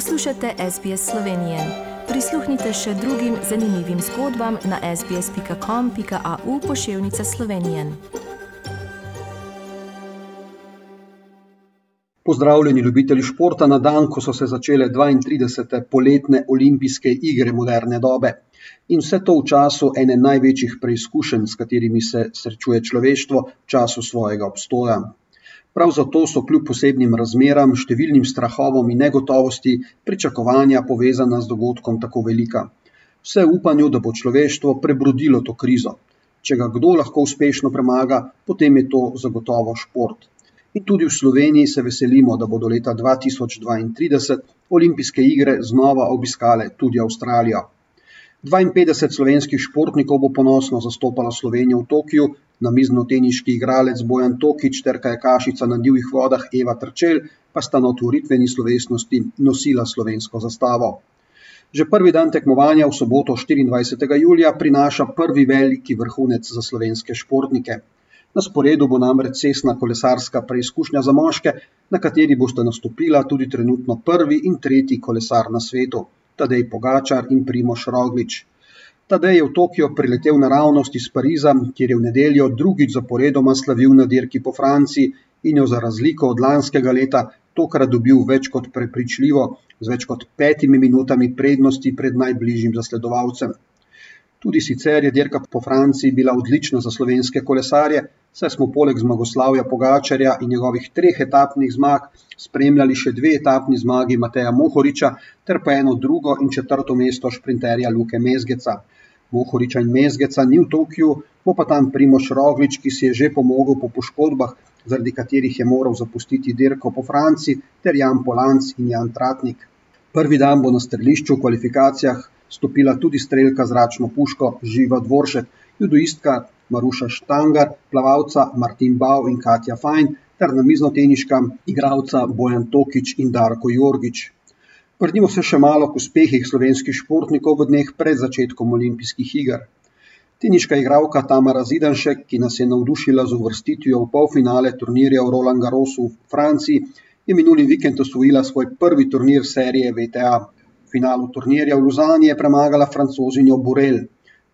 Poslušate SBS Slovenije. Prisluhnite še drugim zanimivim zgodbam na sbsp.com.au pošiljka Slovenije. Pozdravljeni, ljubitelji športa, na dan, ko so se začele 32. poletne olimpijske igre moderne dobe. In vse to v času ene največjih preizkušenj, s katerimi se srečuje človeštvo v času svojega obstoja. Prav zato so kljub posebnim razmeram, številnim strahovom in negotovosti pričakovanja povezana z dogodkom tako velika. Vse v upanju, da bo človeštvo prebrodilo to krizo. Če ga kdo lahko uspešno premaga, potem je to zagotovo šport. In tudi v Sloveniji se veselimo, da bodo leta 2032 olimpijske igre znova obiskale tudi Avstralijo. 52 slovenskih športnikov bo ponosno zastopalo Slovenijo v Tokiu, namiznoteniški igralec Bojan Tokič ter kajakašica na divjih vodah Eva Trčel pa sta na otvoritveni slovesnosti nosila slovensko zastavo. Že prvi dan tekmovanja v soboto 24. julija prinaša prvi veliki vrhunec za slovenske športnike. Na sporedu bo namreč cestna kolesarska preizkušnja za moške, na kateri boste nastopila tudi trenutno prvi in tretji kolesar na svetu. Tadej Pogačar in Primoš Roglič. Tadej je v Tokio priletel naravnost iz Pariza, kjer je v nedeljo drugič zaporedoma slavil na dirki po Franciji in jo za razliko od lanskega leta tokrat dobil več kot prepričljivo, z več kot petimi minutami prednosti pred najbližjim zasledovalcem. Tudi sicer je dirka po Franciji bila odlična za slovenske kolesarje, saj smo poleg zmagoslavja Pogačarja in njegovih treh etapnih zmag spremljali še dve etapni zmagi Mateja Mohoriča ter pa eno drugo in četrto mesto šprinterja Luke Mezgeca. Mohoriča in Mezgeca ni v Tokiu, bo pa tam Primoš Roglič, ki si je že pomogel po poškodbah, zaradi katerih je moral zapustiti dirko po Franciji, ter Jan Polanc in Jan Tratnik. Prvi dan bo na strelišču v kvalifikacijah stopila tudi strelka zračno puško Živa Dvoršek, judoistka Maruša Štangar, plavalca Martin Bau in Katja Fajn ter namiznoteniška igralca Bojan Tokič in Darko Jorgič. Vrnimo se še malo k uspehih slovenskih športnikov v dneh pred začetkom olimpijskih iger. Teniška igralka Tamara Zidanšek, ki nas je navdušila z uvrstitvijo v polfinale turnirja v Roland Garrosu v Franciji, je minuli vikend osvojila svoj prvi turnir serije VTA. V finalu turnirja v Luzani je premagala francozinjo Borel.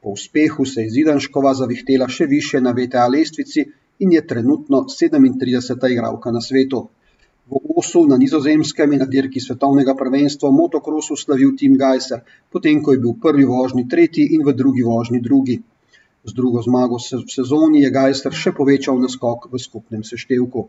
Po uspehu se je Zidanškova zavihtela še više na VTA lestvici in je trenutno 37. igralka na svetu. V Osu na nizozemskem je na dirki svetovnega prvenstva v motokrosu slavil Tim Geiser, potem ko je bil v prvi vožnji tretji in v drugi vožnji drugi. Z drugo zmago v sezoni je Geiser še povečal naskok v skupnem seštevku.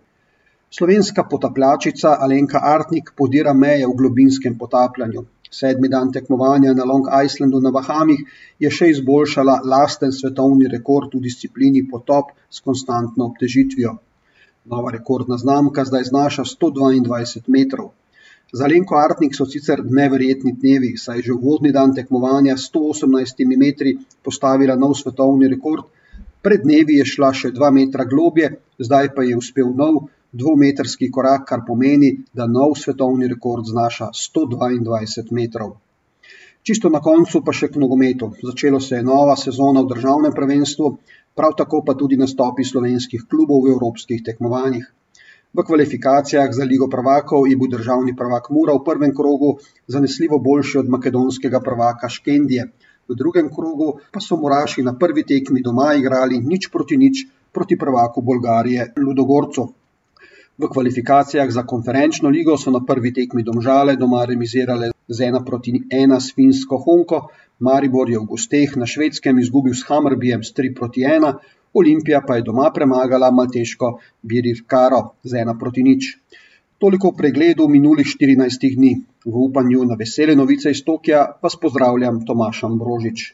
Slovenska potapljačica Alenka Artnik podira meje v globinskem potapljanju. Sedmi dan tekmovanja na Long Islandu na Bahamih je še izboljšala lasten svetovni rekord v disciplini potop s konstantno obtežitvijo. Nova rekordna znamka zdaj znaša 122 metrov. Za Lenko Artnik so sicer neverjetni dnevi, saj je že uvodni dan tekmovanja s 118 metri postavila nov svetovni rekord, pred dnevi je šla še 2 metra globje, zdaj pa je uspel nov dvometrski korak, kar pomeni, da nov svetovni rekord znaša 122 metrov. Čisto na koncu pa še k nogometu. Začelo se je nova sezona v državnem prvenstvu, prav tako pa tudi nastopi slovenskih klubov v evropskih tekmovanjih. V kvalifikacijah za Ligo prvakov je bil državni prvak Mura v prvem krogu zanesljivo boljši od makedonskega prvaka Škendije. V drugem krogu pa so Muraši na prvi tekmi doma igrali nič proti nič proti prvaku Bolgarije Ludogorcu. V kvalifikacijah za konferenčno ligo so na prvi tekmi domžale doma remizirale z ena proti ena s finsko Honko, Maribor je v gosteh na švedskem izgubil s Hammerbijem s tri proti ena, Olimpija pa je doma premagala malteško Birikaro z ena proti nič. Toliko o pregledu minulih 14 dni. V upanju na vesele novice iz Tokija vas pozdravljam Tomaš Ambrožič.